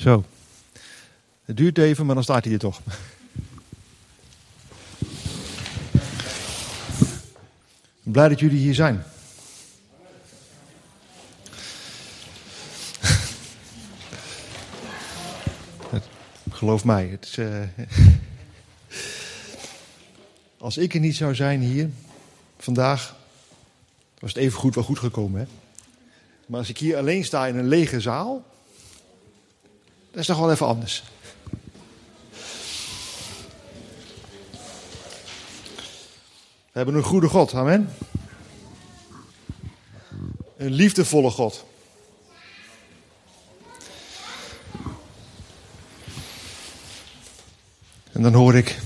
Zo. Het duurt even, maar dan staat hij er toch. Blij dat jullie hier zijn. Geloof mij, het is, uh, als ik er niet zou zijn hier vandaag, was het even goed wel goed gekomen. Hè? Maar als ik hier alleen sta in een lege zaal, dat is toch wel even anders. We hebben een goede God, amen. Een liefdevolle God. En dan hoor ik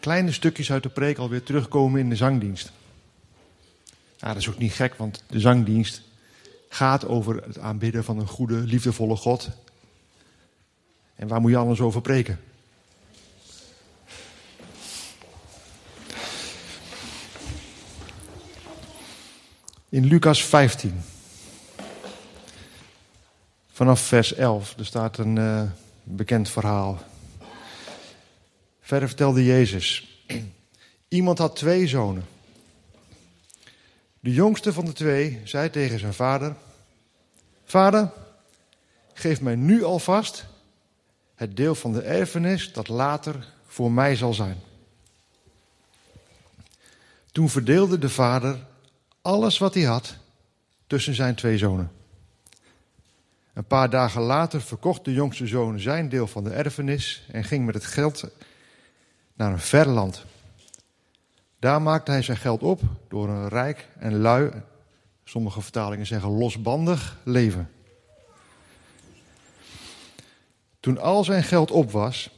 kleine stukjes uit de preek alweer terugkomen in de zangdienst. Ja, dat is ook niet gek, want de zangdienst gaat over het aanbidden van een goede, liefdevolle God. En waar moet je anders over preken? In Lucas 15, vanaf vers 11, er staat een uh, bekend verhaal. Verder vertelde Jezus: Iemand had twee zonen. De jongste van de twee zei tegen zijn vader: Vader, geef mij nu alvast het deel van de erfenis dat later voor mij zal zijn. Toen verdeelde de vader alles wat hij had tussen zijn twee zonen. Een paar dagen later verkocht de jongste zoon zijn deel van de erfenis en ging met het geld naar een ver land. Daar maakte hij zijn geld op door een rijk en lui, sommige vertalingen zeggen losbandig leven. Toen al zijn geld op was,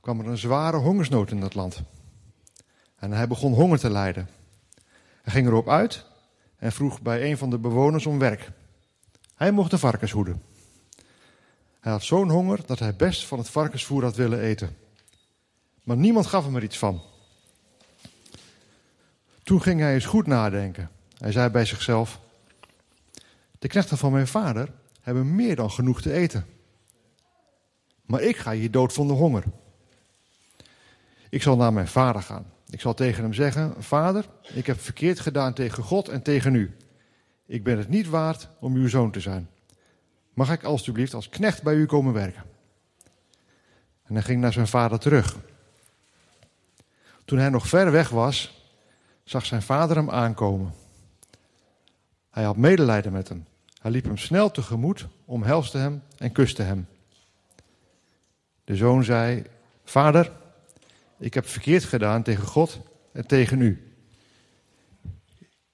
kwam er een zware hongersnood in dat land. En hij begon honger te lijden. Hij ging erop uit en vroeg bij een van de bewoners om werk. Hij mocht de varkens hoeden. Hij had zo'n honger dat hij best van het varkensvoer had willen eten. Maar niemand gaf hem er iets van. Toen ging hij eens goed nadenken. Hij zei bij zichzelf: De knechten van mijn vader hebben meer dan genoeg te eten. Maar ik ga hier dood van de honger. Ik zal naar mijn vader gaan. Ik zal tegen hem zeggen: Vader, ik heb verkeerd gedaan tegen God en tegen u. Ik ben het niet waard om uw zoon te zijn. Mag ik alstublieft als knecht bij u komen werken? En hij ging naar zijn vader terug. Toen hij nog ver weg was, zag zijn vader hem aankomen. Hij had medelijden met hem. Hij liep hem snel tegemoet, omhelste hem en kuste hem. De zoon zei: Vader, ik heb verkeerd gedaan tegen God en tegen u.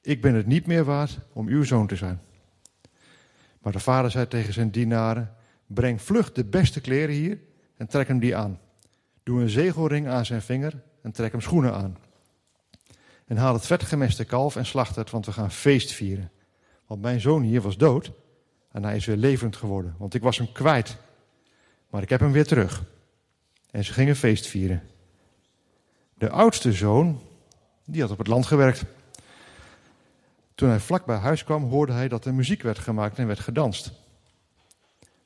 Ik ben het niet meer waard om uw zoon te zijn. Maar de vader zei tegen zijn dienaren: Breng vlug de beste kleren hier en trek hem die aan. Doe een zegelring aan zijn vinger en trek hem schoenen aan. En haal het vetgemeste kalf en slacht het, want we gaan feest vieren. Want mijn zoon hier was dood en hij is weer levend geworden, want ik was hem kwijt. Maar ik heb hem weer terug. En ze gingen feest vieren. De oudste zoon, die had op het land gewerkt. Toen hij vlak bij huis kwam, hoorde hij dat er muziek werd gemaakt en werd gedanst.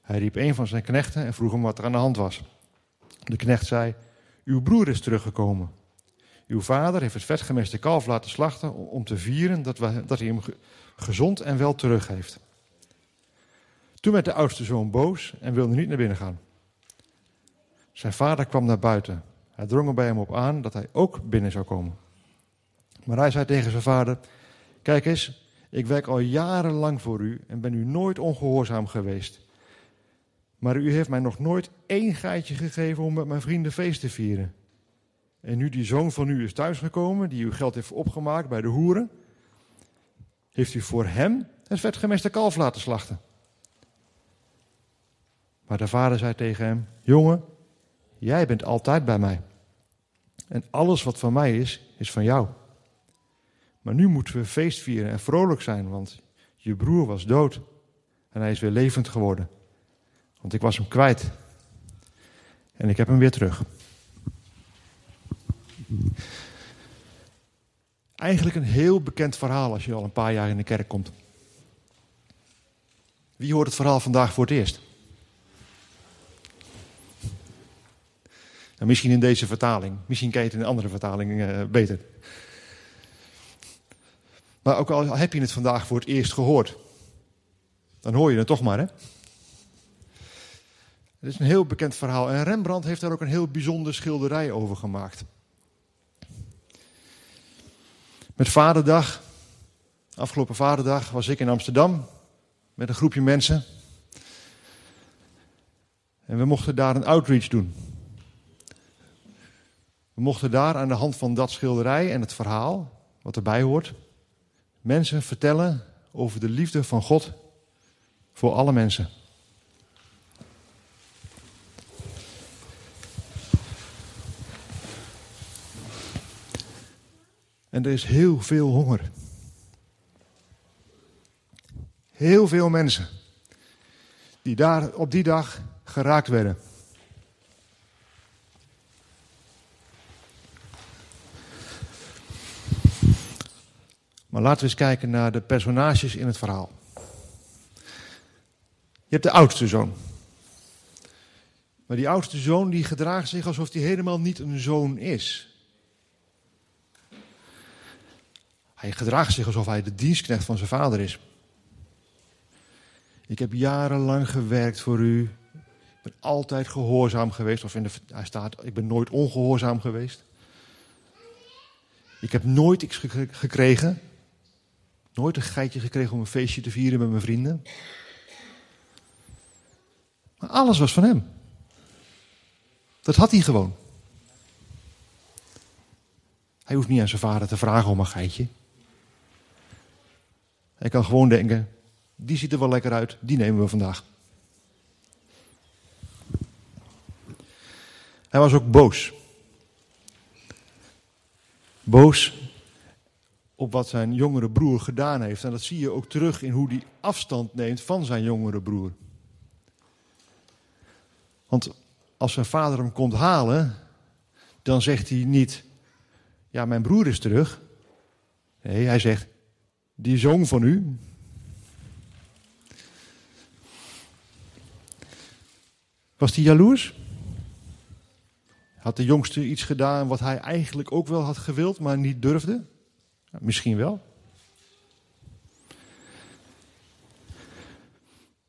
Hij riep een van zijn knechten en vroeg hem wat er aan de hand was. De knecht zei: Uw broer is teruggekomen. Uw vader heeft het vetgemeste kalf laten slachten om te vieren dat, dat hij hem gezond en wel terug heeft. Toen werd de oudste zoon boos en wilde niet naar binnen gaan. Zijn vader kwam naar buiten. Hij drong er bij hem op aan dat hij ook binnen zou komen. Maar hij zei tegen zijn vader: Kijk eens, ik werk al jarenlang voor u en ben u nooit ongehoorzaam geweest. Maar u heeft mij nog nooit één geitje gegeven om met mijn vrienden feest te vieren. En nu die zoon van u is thuisgekomen, die uw geld heeft opgemaakt bij de hoeren, heeft u voor hem het vetgemeste kalf laten slachten. Maar de vader zei tegen hem: Jongen, jij bent altijd bij mij. En alles wat van mij is, is van jou. Maar nu moeten we feest vieren en vrolijk zijn, want je broer was dood en hij is weer levend geworden. Want ik was hem kwijt. En ik heb hem weer terug. Eigenlijk een heel bekend verhaal als je al een paar jaar in de kerk komt. Wie hoort het verhaal vandaag voor het eerst? Nou, misschien in deze vertaling. Misschien kan je het in een andere vertaling uh, beter. Maar ook al heb je het vandaag voor het eerst gehoord, dan hoor je het toch maar, hè? Het is een heel bekend verhaal. En Rembrandt heeft daar ook een heel bijzonder schilderij over gemaakt. Met Vaderdag, afgelopen Vaderdag, was ik in Amsterdam met een groepje mensen. En we mochten daar een outreach doen. We mochten daar aan de hand van dat schilderij en het verhaal, wat erbij hoort, mensen vertellen over de liefde van God voor alle mensen. En er is heel veel honger. Heel veel mensen die daar op die dag geraakt werden. Maar laten we eens kijken naar de personages in het verhaal. Je hebt de oudste zoon. Maar die oudste zoon die gedraagt zich alsof hij helemaal niet een zoon is. Hij gedraagt zich alsof hij de dienstknecht van zijn vader is. Ik heb jarenlang gewerkt voor u. Ik ben altijd gehoorzaam geweest. Of in de, hij staat, ik ben nooit ongehoorzaam geweest. Ik heb nooit iets gekregen. Nooit een geitje gekregen om een feestje te vieren met mijn vrienden. Maar alles was van hem. Dat had hij gewoon. Hij hoeft niet aan zijn vader te vragen om een geitje. Hij kan gewoon denken, die ziet er wel lekker uit, die nemen we vandaag. Hij was ook boos. Boos op wat zijn jongere broer gedaan heeft. En dat zie je ook terug in hoe hij afstand neemt van zijn jongere broer. Want als zijn vader hem komt halen, dan zegt hij niet: Ja, mijn broer is terug. Nee, hij zegt: Die zoon van u. Was hij jaloers? Had de jongste iets gedaan wat hij eigenlijk ook wel had gewild, maar niet durfde? Misschien wel.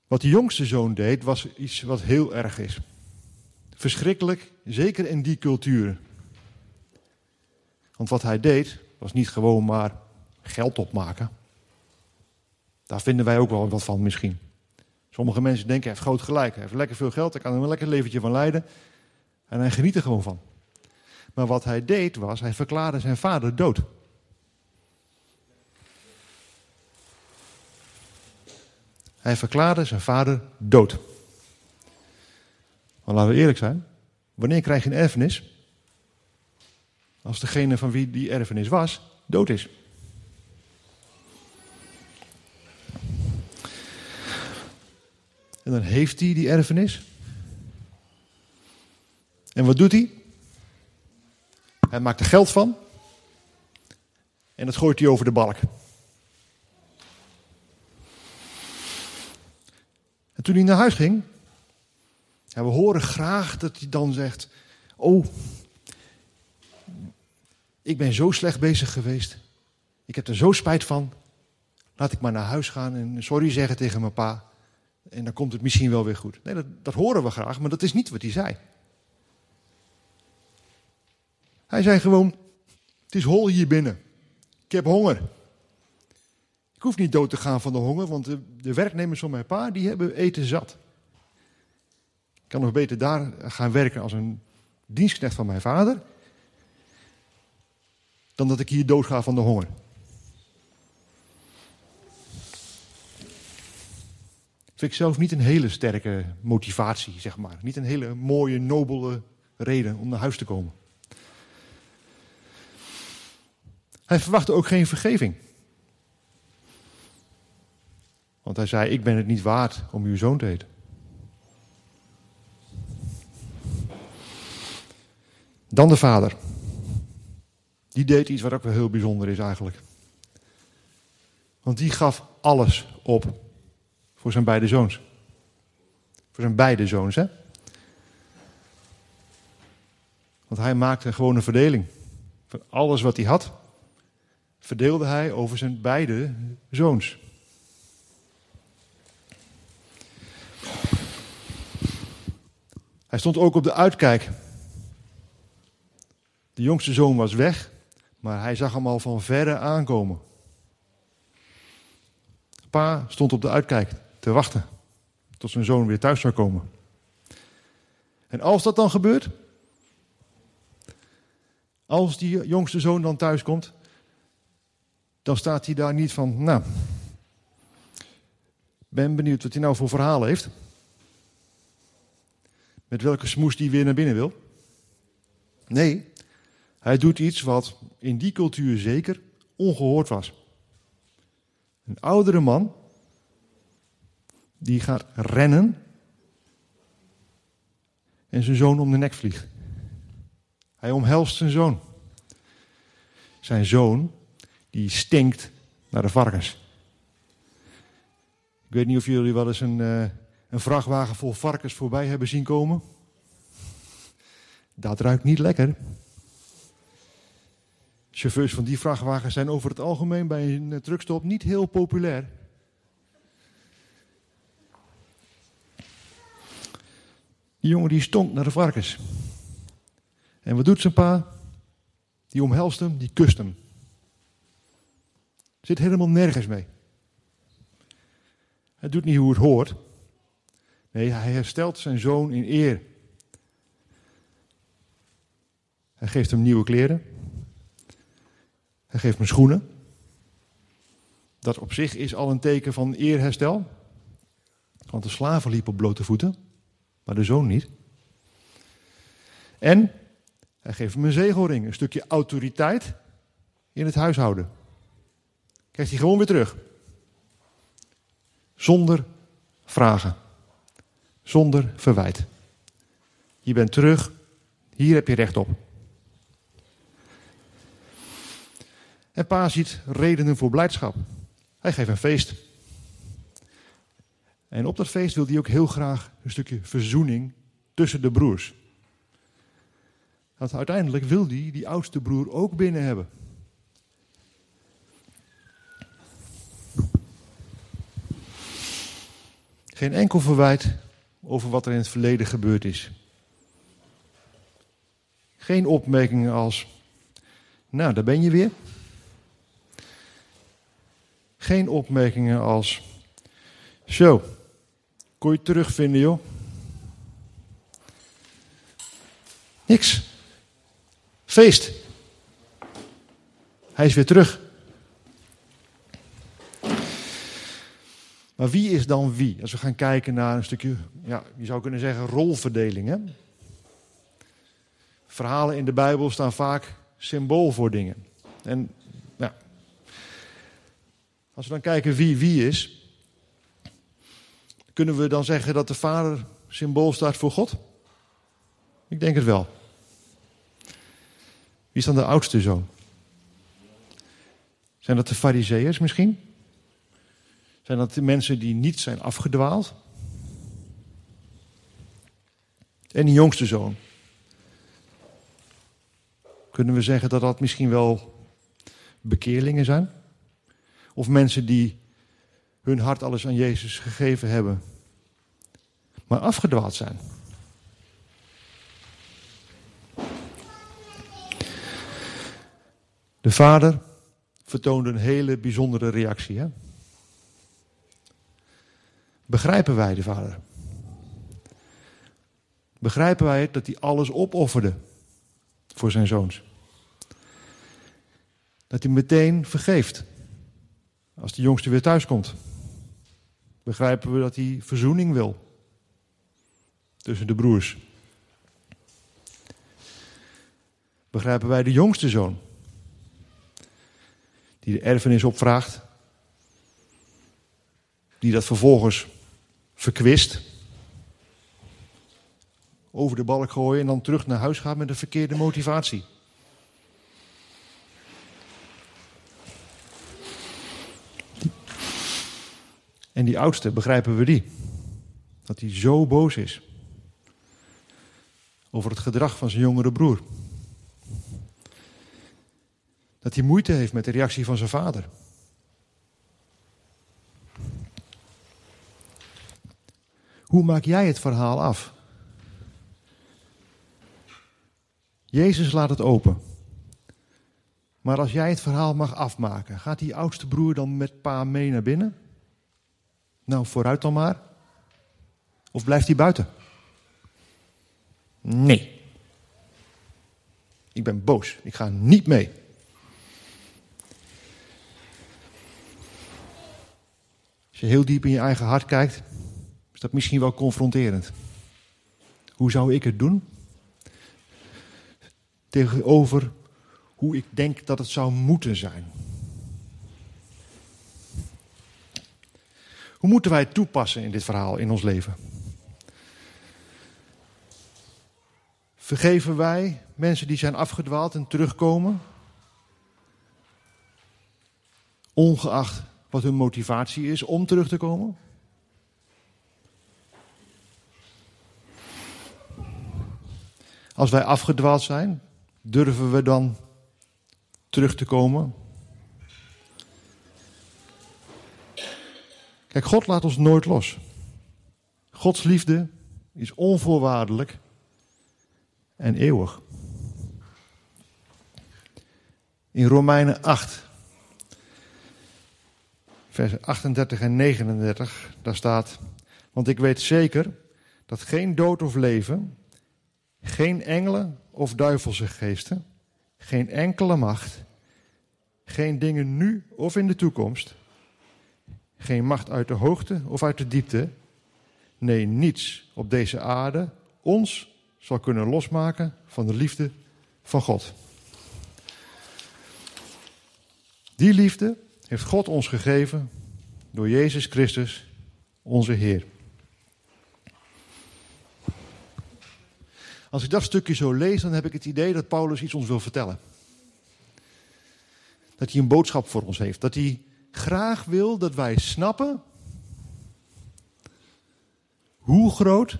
Wat de jongste zoon deed, was iets wat heel erg is. Verschrikkelijk, zeker in die cultuur. Want wat hij deed, was niet gewoon maar geld opmaken. Daar vinden wij ook wel wat van misschien. Sommige mensen denken, hij heeft groot gelijk. Hij heeft lekker veel geld, hij kan er een lekker leventje van leiden. En hij geniet er gewoon van. Maar wat hij deed was, hij verklaarde zijn vader dood. Hij verklaarde zijn vader dood. Maar laten we eerlijk zijn. Wanneer krijg je een erfenis? Als degene van wie die erfenis was, dood is. En dan heeft hij die erfenis. En wat doet hij? Hij maakt er geld van. En dat gooit hij over de balk. Toen hij naar huis ging, we horen graag dat hij dan zegt: Oh, ik ben zo slecht bezig geweest. Ik heb er zo spijt van. Laat ik maar naar huis gaan en sorry zeggen tegen mijn pa. En dan komt het misschien wel weer goed. Nee, dat, dat horen we graag, maar dat is niet wat hij zei. Hij zei gewoon: Het is hol hier binnen. Ik heb honger. Ik hoef niet dood te gaan van de honger, want de, werknemers van mijn pa die hebben eten zat. Ik kan nog beter daar gaan werken als een dienstknecht van mijn vader, dan dat ik hier doodga van de honger. Vind ik zelf niet een hele sterke motivatie, zeg maar. Niet een hele mooie, nobele reden om naar huis te komen. Hij verwachtte ook geen vergeving. Want hij zei: Ik ben het niet waard om uw zoon te eten. Dan de vader. Die deed iets wat ook wel heel bijzonder is eigenlijk. Want die gaf alles op voor zijn beide zoons. Voor zijn beide zoons, hè? Want hij maakte gewoon een verdeling. Van alles wat hij had, verdeelde hij over zijn beide zoons. Hij stond ook op de uitkijk. De jongste zoon was weg, maar hij zag hem al van verre aankomen. Pa stond op de uitkijk te wachten tot zijn zoon weer thuis zou komen. En als dat dan gebeurt, als die jongste zoon dan thuis komt, dan staat hij daar niet van, nou, ben benieuwd wat hij nou voor verhaal heeft. Met welke smoes die weer naar binnen wil. Nee, hij doet iets wat in die cultuur zeker ongehoord was. Een oudere man die gaat rennen en zijn zoon om de nek vliegt. Hij omhelst zijn zoon. Zijn zoon, die stinkt naar de varkens. Ik weet niet of jullie wel eens een, uh, een vrachtwagen vol varkens voorbij hebben zien komen. Dat ruikt niet lekker. Chauffeurs van die vrachtwagens zijn over het algemeen bij een eh, truckstop niet heel populair. Die jongen die stonk naar de varkens. En wat doet zijn pa? Die omhelst hem, die kust hem. Zit helemaal nergens mee. Hij doet niet hoe het hoort. Nee, hij herstelt zijn zoon in eer. Hij geeft hem nieuwe kleren. Hij geeft hem schoenen. Dat op zich is al een teken van eerherstel. Want de slaven liepen op blote voeten, maar de zoon niet. En hij geeft hem een zegelring, een stukje autoriteit in het huishouden. Krijgt hij gewoon weer terug. Zonder vragen. Zonder verwijt. Je bent terug, hier heb je recht op. En pa ziet redenen voor blijdschap. Hij geeft een feest. En op dat feest wil hij ook heel graag een stukje verzoening tussen de broers. Want uiteindelijk wil hij die oudste broer ook binnen hebben. Geen enkel verwijt over wat er in het verleden gebeurd is. Geen opmerkingen als, nou, daar ben je weer. Geen opmerkingen als, zo, kon je terugvinden joh. Niks. Feest. Hij is weer terug. Maar wie is dan wie? Als we gaan kijken naar een stukje, ja, je zou kunnen zeggen, rolverdeling. Hè? Verhalen in de Bijbel staan vaak symbool voor dingen. En ja, als we dan kijken wie wie is, kunnen we dan zeggen dat de Vader symbool staat voor God? Ik denk het wel. Wie is dan de oudste zoon? Zijn dat de fariseeërs misschien? Zijn dat de mensen die niet zijn afgedwaald? En die jongste zoon? Kunnen we zeggen dat dat misschien wel bekeerlingen zijn? Of mensen die hun hart alles aan Jezus gegeven hebben, maar afgedwaald zijn? De vader vertoonde een hele bijzondere reactie. Hè? Begrijpen wij de vader? Begrijpen wij het dat hij alles opofferde voor zijn zoons? Dat hij meteen vergeeft als de jongste weer thuis komt. Begrijpen we dat hij verzoening wil tussen de broers? Begrijpen wij de jongste zoon die de erfenis opvraagt, die dat vervolgens verkwist. Over de balk gooien en dan terug naar huis gaan met een verkeerde motivatie. En die oudste, begrijpen we die? Dat hij zo boos is over het gedrag van zijn jongere broer. Dat hij moeite heeft met de reactie van zijn vader. Hoe maak jij het verhaal af? Jezus laat het open. Maar als jij het verhaal mag afmaken, gaat die oudste broer dan met pa mee naar binnen? Nou, vooruit dan maar. Of blijft hij buiten? Nee. Ik ben boos. Ik ga niet mee. Als je heel diep in je eigen hart kijkt, is dat misschien wel confronterend. Hoe zou ik het doen? Tegenover hoe ik denk dat het zou moeten zijn. Hoe moeten wij het toepassen in dit verhaal in ons leven? Vergeven wij mensen die zijn afgedwaald en terugkomen? Ongeacht wat hun motivatie is om terug te komen? Als wij afgedwaald zijn, durven we dan terug te komen? Kijk, God laat ons nooit los. Gods liefde is onvoorwaardelijk en eeuwig. In Romeinen 8, vers 38 en 39, daar staat: Want ik weet zeker dat geen dood of leven, geen engelen of duivelse geesten, geen enkele macht, geen dingen nu of in de toekomst, geen macht uit de hoogte of uit de diepte, nee, niets op deze aarde ons zal kunnen losmaken van de liefde van God. Die liefde heeft God ons gegeven door Jezus Christus, onze Heer. Als ik dat stukje zo lees, dan heb ik het idee dat Paulus iets ons wil vertellen. Dat hij een boodschap voor ons heeft. Dat hij graag wil dat wij snappen hoe groot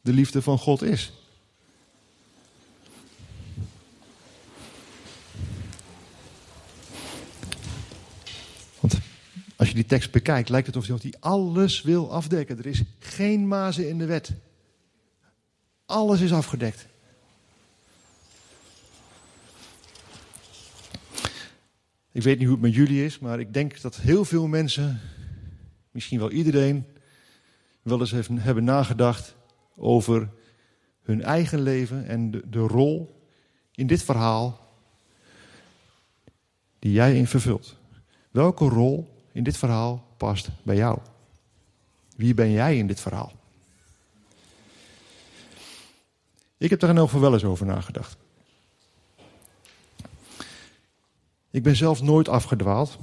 de liefde van God is. Want als je die tekst bekijkt, lijkt het alsof hij alles wil afdekken. Er is geen mazen in de wet. Alles is afgedekt. Ik weet niet hoe het met jullie is, maar ik denk dat heel veel mensen, misschien wel iedereen, wel eens hebben nagedacht over hun eigen leven en de, de rol in dit verhaal die jij in vervult. Welke rol in dit verhaal past bij jou? Wie ben jij in dit verhaal? Ik heb daar in elk geval wel eens over nagedacht. Ik ben zelf nooit afgedwaald,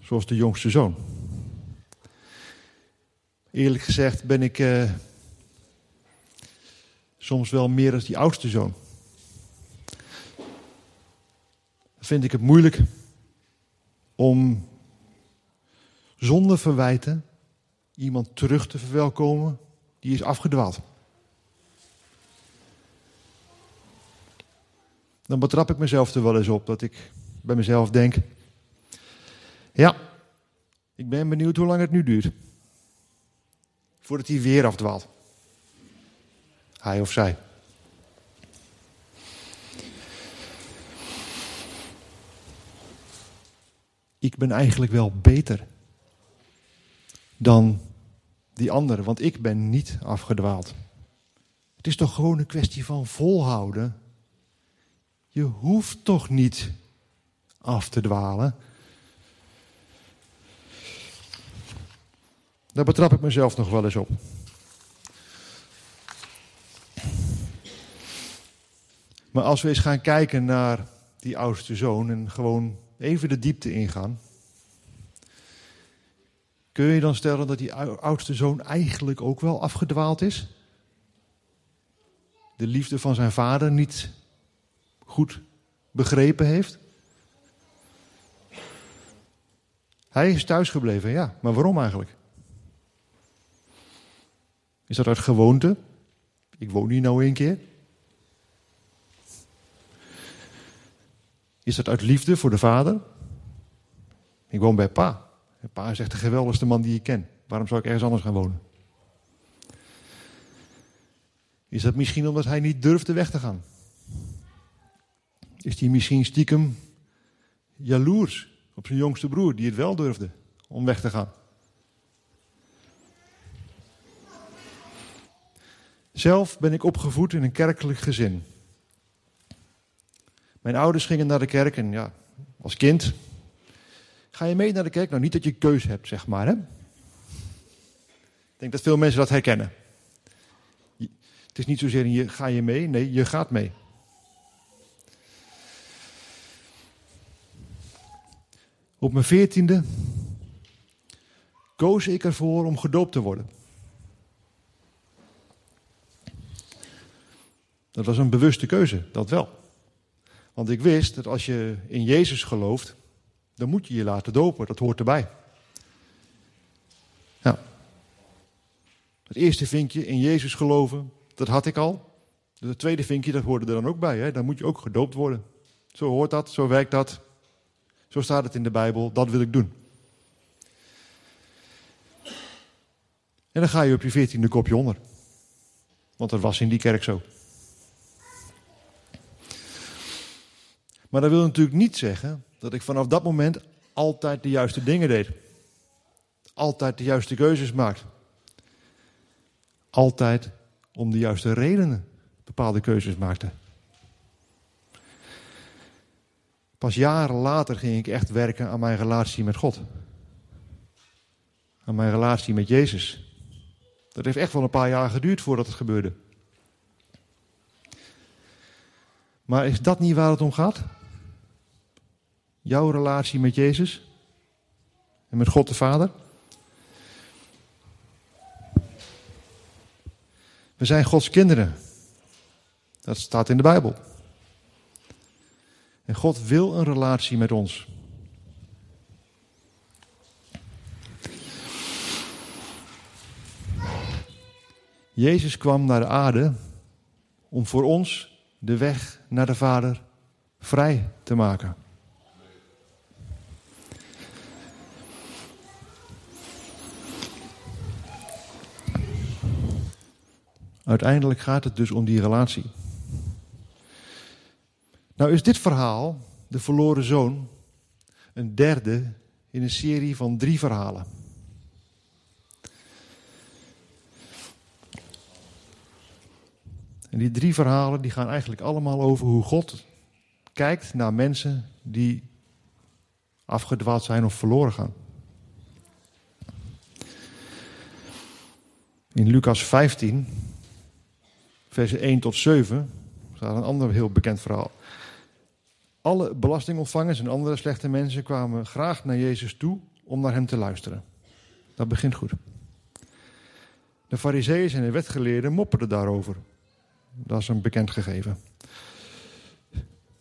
zoals de jongste zoon. Eerlijk gezegd ben ik uh, soms wel meer als die oudste zoon. vind ik het moeilijk om zonder verwijten iemand terug te verwelkomen die is afgedwaald. Dan betrap ik mezelf er wel eens op dat ik bij mezelf denk: ja, ik ben benieuwd hoe lang het nu duurt. Voordat hij weer afdwaalt. Hij of zij. Ik ben eigenlijk wel beter dan die anderen, want ik ben niet afgedwaald. Het is toch gewoon een kwestie van volhouden. Je hoeft toch niet af te dwalen. Daar betrap ik mezelf nog wel eens op. Maar als we eens gaan kijken naar die oudste zoon en gewoon even de diepte ingaan. Kun je dan stellen dat die oudste zoon eigenlijk ook wel afgedwaald is? De liefde van zijn vader niet goed begrepen heeft? Hij is thuisgebleven, ja. Maar waarom eigenlijk? Is dat uit gewoonte? Ik woon hier nou een keer. Is dat uit liefde voor de vader? Ik woon bij pa. Pa is echt de geweldigste man die ik ken. Waarom zou ik ergens anders gaan wonen? Is dat misschien omdat hij niet durfde weg te gaan? Is hij misschien stiekem jaloers op zijn jongste broer, die het wel durfde om weg te gaan? Zelf ben ik opgevoed in een kerkelijk gezin. Mijn ouders gingen naar de kerk en ja, als kind. Ga je mee naar de kerk? Nou, niet dat je keus hebt, zeg maar. Hè? Ik denk dat veel mensen dat herkennen. Het is niet zozeer je, ga je mee, nee, je gaat mee. Op mijn veertiende koos ik ervoor om gedoopt te worden. Dat was een bewuste keuze, dat wel. Want ik wist dat als je in Jezus gelooft, dan moet je je laten dopen. Dat hoort erbij. Ja. Het eerste vinkje in Jezus geloven, dat had ik al. Het tweede vinkje, dat hoorde er dan ook bij. Hè? Dan moet je ook gedoopt worden. Zo hoort dat, zo werkt dat. Zo staat het in de Bijbel, dat wil ik doen. En dan ga je op je veertiende kopje onder. Want dat was in die kerk zo. Maar dat wil natuurlijk niet zeggen dat ik vanaf dat moment altijd de juiste dingen deed. Altijd de juiste keuzes maakte. Altijd om de juiste redenen bepaalde keuzes maakte. Pas jaren later ging ik echt werken aan mijn relatie met God. Aan mijn relatie met Jezus. Dat heeft echt wel een paar jaar geduurd voordat het gebeurde. Maar is dat niet waar het om gaat? Jouw relatie met Jezus en met God de Vader? We zijn Gods kinderen. Dat staat in de Bijbel. En God wil een relatie met ons. Jezus kwam naar de aarde om voor ons de weg naar de Vader vrij te maken. Uiteindelijk gaat het dus om die relatie. Nou is dit verhaal, de verloren zoon, een derde in een serie van drie verhalen. En die drie verhalen die gaan eigenlijk allemaal over hoe God kijkt naar mensen die afgedwaald zijn of verloren gaan. In Lucas 15 versen 1 tot 7, staat een ander heel bekend verhaal. Alle belastingontvangers en andere slechte mensen kwamen graag naar Jezus toe om naar hem te luisteren. Dat begint goed. De fariseeën en de wetgeleerden mopperden daarover. Dat is een bekend gegeven.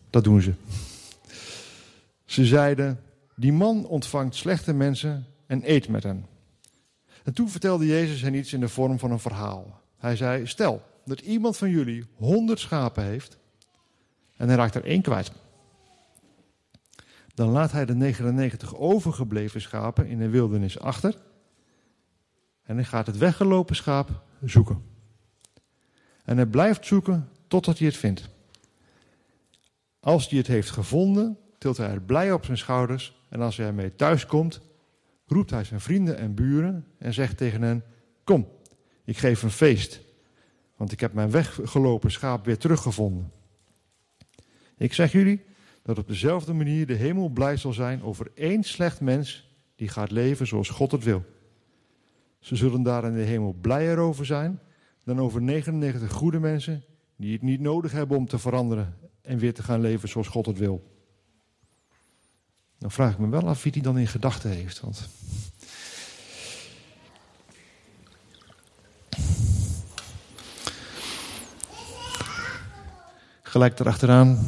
Dat doen ze. Ze zeiden, die man ontvangt slechte mensen en eet met hen. En toen vertelde Jezus hen iets in de vorm van een verhaal. Hij zei, stel, dat iemand van jullie honderd schapen heeft en hij raakt er één kwijt. Dan laat hij de 99 overgebleven schapen in de wildernis achter en hij gaat het weggelopen schaap zoeken. En hij blijft zoeken totdat hij het vindt. Als hij het heeft gevonden, tilt hij het blij op zijn schouders en als hij ermee thuis komt, roept hij zijn vrienden en buren en zegt tegen hen: Kom, ik geef een feest want ik heb mijn weggelopen schaap weer teruggevonden. Ik zeg jullie dat op dezelfde manier de hemel blij zal zijn over één slecht mens die gaat leven zoals God het wil. Ze zullen daar in de hemel blijer over zijn dan over 99 goede mensen die het niet nodig hebben om te veranderen en weer te gaan leven zoals God het wil. Dan vraag ik me wel af wie die dan in gedachten heeft. Want Gelijk erachteraan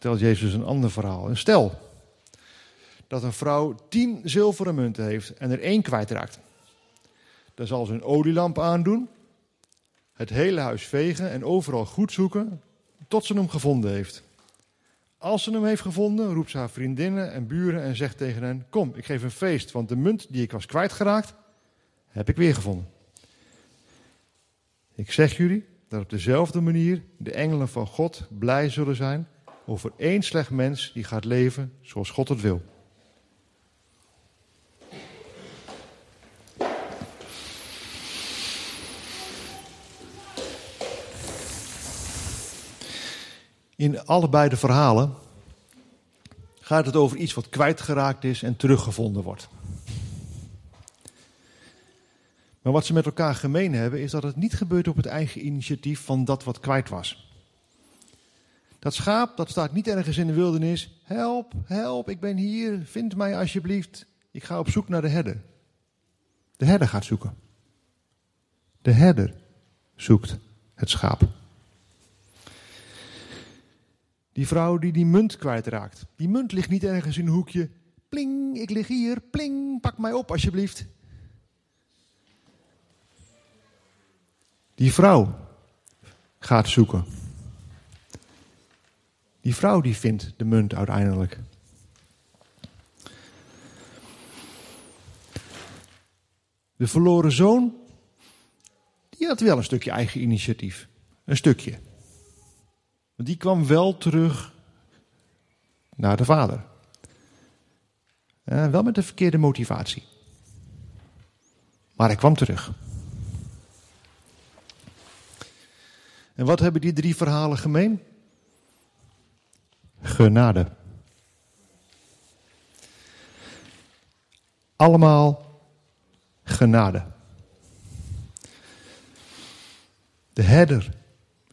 vertelt Jezus een ander verhaal. En stel dat een vrouw tien zilveren munten heeft en er één kwijtraakt. Dan zal ze een olielamp aandoen, het hele huis vegen en overal goed zoeken tot ze hem gevonden heeft. Als ze hem heeft gevonden, roept ze haar vriendinnen en buren en zegt tegen hen: Kom, ik geef een feest, want de munt die ik was kwijtgeraakt, heb ik weer gevonden. Ik zeg jullie dat op dezelfde manier de engelen van God blij zullen zijn over één slecht mens die gaat leven zoals God het wil. In allebei de verhalen gaat het over iets wat kwijtgeraakt is en teruggevonden wordt. Maar wat ze met elkaar gemeen hebben, is dat het niet gebeurt op het eigen initiatief van dat wat kwijt was. Dat schaap, dat staat niet ergens in de wildernis. Help, help, ik ben hier, vind mij alsjeblieft. Ik ga op zoek naar de herder. De herder gaat zoeken. De herder zoekt het schaap. Die vrouw die die munt kwijtraakt. Die munt ligt niet ergens in een hoekje. Pling, ik lig hier. Pling, pak mij op alsjeblieft. Die vrouw gaat zoeken. Die vrouw die vindt de munt uiteindelijk. De verloren zoon, die had wel een stukje eigen initiatief. Een stukje. Want die kwam wel terug naar de vader. Eh, wel met de verkeerde motivatie. Maar hij kwam terug. En wat hebben die drie verhalen gemeen? Genade. Allemaal genade. De herder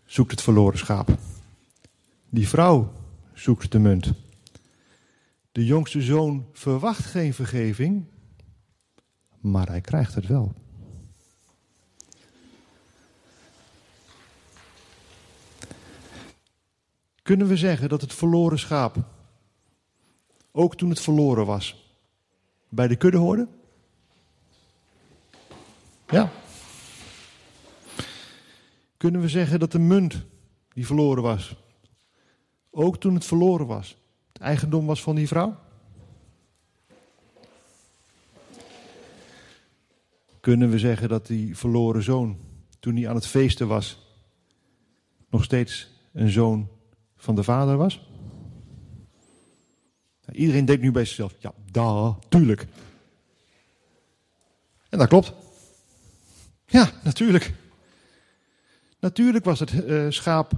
zoekt het verloren schaap. Die vrouw zoekt de munt. De jongste zoon verwacht geen vergeving, maar hij krijgt het wel. Kunnen we zeggen dat het verloren schaap, ook toen het verloren was, bij de kudde hoorde? Ja. Kunnen we zeggen dat de munt die verloren was, ook toen het verloren was, het eigendom was van die vrouw? Kunnen we zeggen dat die verloren zoon, toen hij aan het feesten was, nog steeds een zoon van de vader was? Iedereen denkt nu bij zichzelf, ja, da, tuurlijk. En dat klopt. Ja, natuurlijk. Natuurlijk was het uh, schaap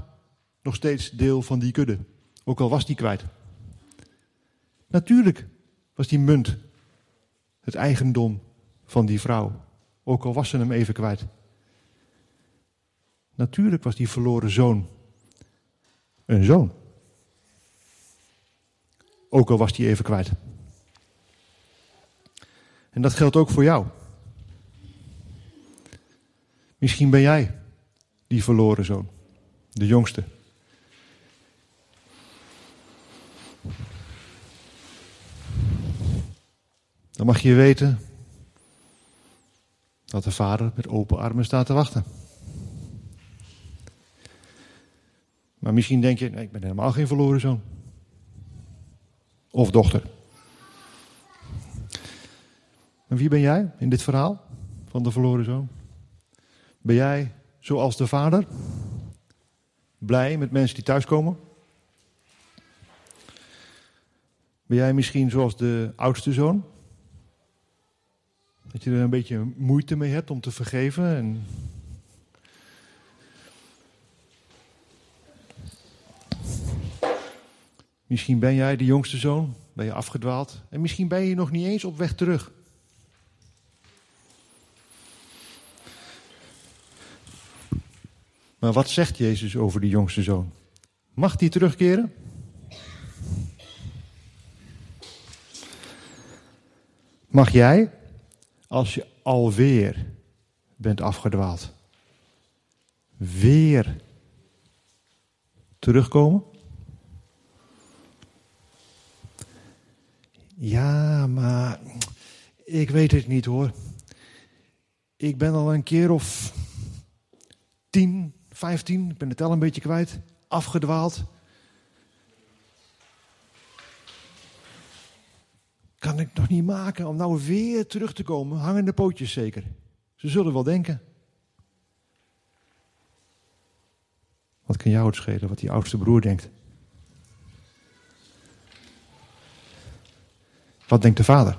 nog steeds deel van die kudde. Ook al was die kwijt. Natuurlijk was die munt het eigendom van die vrouw. Ook al was ze hem even kwijt. Natuurlijk was die verloren zoon een zoon. Ook al was die even kwijt. En dat geldt ook voor jou. Misschien ben jij die verloren zoon, de jongste. Dan mag je weten dat de vader met open armen staat te wachten. Maar misschien denk je, ik ben helemaal geen verloren zoon. Of dochter. En wie ben jij in dit verhaal van de verloren zoon? Ben jij zoals de vader? Blij met mensen die thuiskomen? Ben jij misschien zoals de oudste zoon? Dat je er een beetje moeite mee hebt om te vergeven en Misschien ben jij de jongste zoon, ben je afgedwaald en misschien ben je nog niet eens op weg terug. Maar wat zegt Jezus over die jongste zoon? Mag die terugkeren? Mag jij, als je alweer bent afgedwaald, weer terugkomen? Ja, maar ik weet het niet hoor. Ik ben al een keer of tien, vijftien, ik ben het al een beetje kwijt, afgedwaald. Kan ik nog niet maken om nou weer terug te komen? Hangende pootjes zeker. Ze zullen wel denken. Wat kan jou het schelen wat die oudste broer denkt? Wat denkt de vader?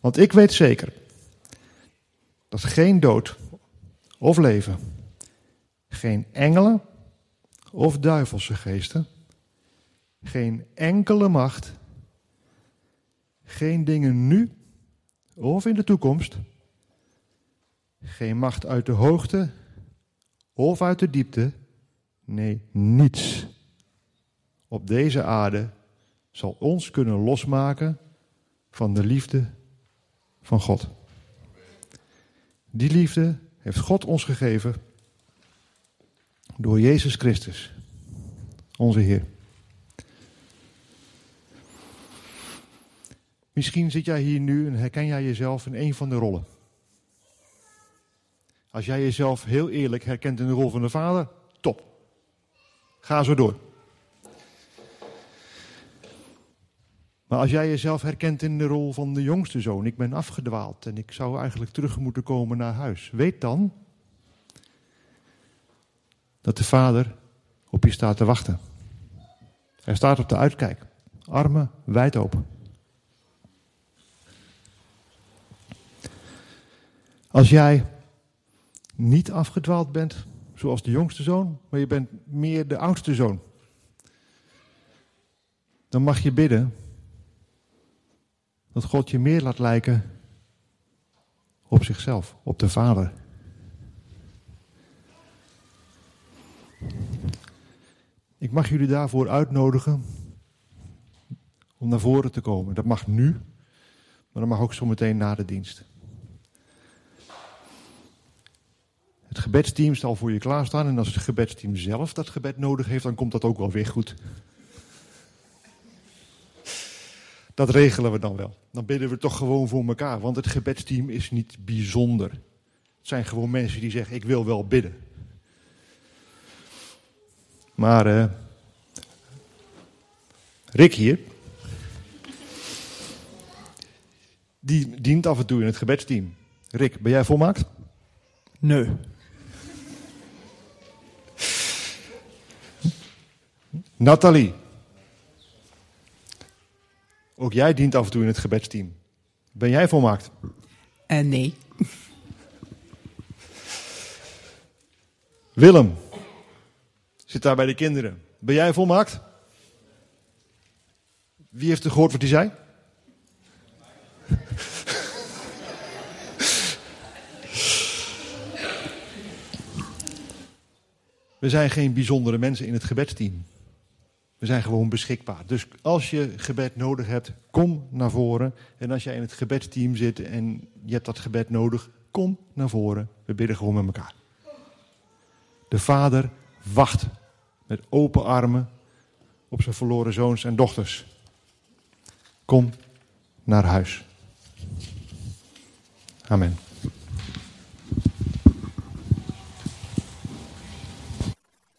Want ik weet zeker dat geen dood of leven, geen engelen of duivelse geesten, geen enkele macht, geen dingen nu of in de toekomst, geen macht uit de hoogte of uit de diepte, nee, niets op deze aarde zal ons kunnen losmaken van de liefde van God. Die liefde heeft God ons gegeven door Jezus Christus, onze Heer. Misschien zit jij hier nu en herken jij jezelf in een van de rollen. Als jij jezelf heel eerlijk herkent in de rol van de vader, top. Ga zo door. Maar als jij jezelf herkent in de rol van de jongste zoon, ik ben afgedwaald en ik zou eigenlijk terug moeten komen naar huis, weet dan dat de vader op je staat te wachten. Hij staat op de uitkijk, armen wijd open. Als jij niet afgedwaald bent, zoals de jongste zoon, maar je bent meer de oudste zoon, dan mag je bidden dat God je meer laat lijken op zichzelf, op de Vader. Ik mag jullie daarvoor uitnodigen om naar voren te komen. Dat mag nu, maar dat mag ook zometeen na de dienst. Het gebedsteam zal voor je klaarstaan en als het gebedsteam zelf dat gebed nodig heeft, dan komt dat ook wel weer goed. Dat regelen we dan wel. Dan bidden we toch gewoon voor elkaar. Want het gebedsteam is niet bijzonder. Het zijn gewoon mensen die zeggen: Ik wil wel bidden. Maar uh, Rick hier. Die dient af en toe in het gebedsteam. Rick, ben jij volmaakt? Nee. Nathalie. Ook jij dient af en toe in het gebedsteam. Ben jij volmaakt? Uh, nee. Willem. Zit daar bij de kinderen. Ben jij volmaakt? Wie heeft er gehoord wat hij zei? We zijn geen bijzondere mensen in het gebedsteam. We zijn gewoon beschikbaar. Dus als je gebed nodig hebt, kom naar voren. En als jij in het gebedsteam zit en je hebt dat gebed nodig, kom naar voren. We bidden gewoon met elkaar. De vader wacht met open armen op zijn verloren zoons en dochters. Kom naar huis. Amen.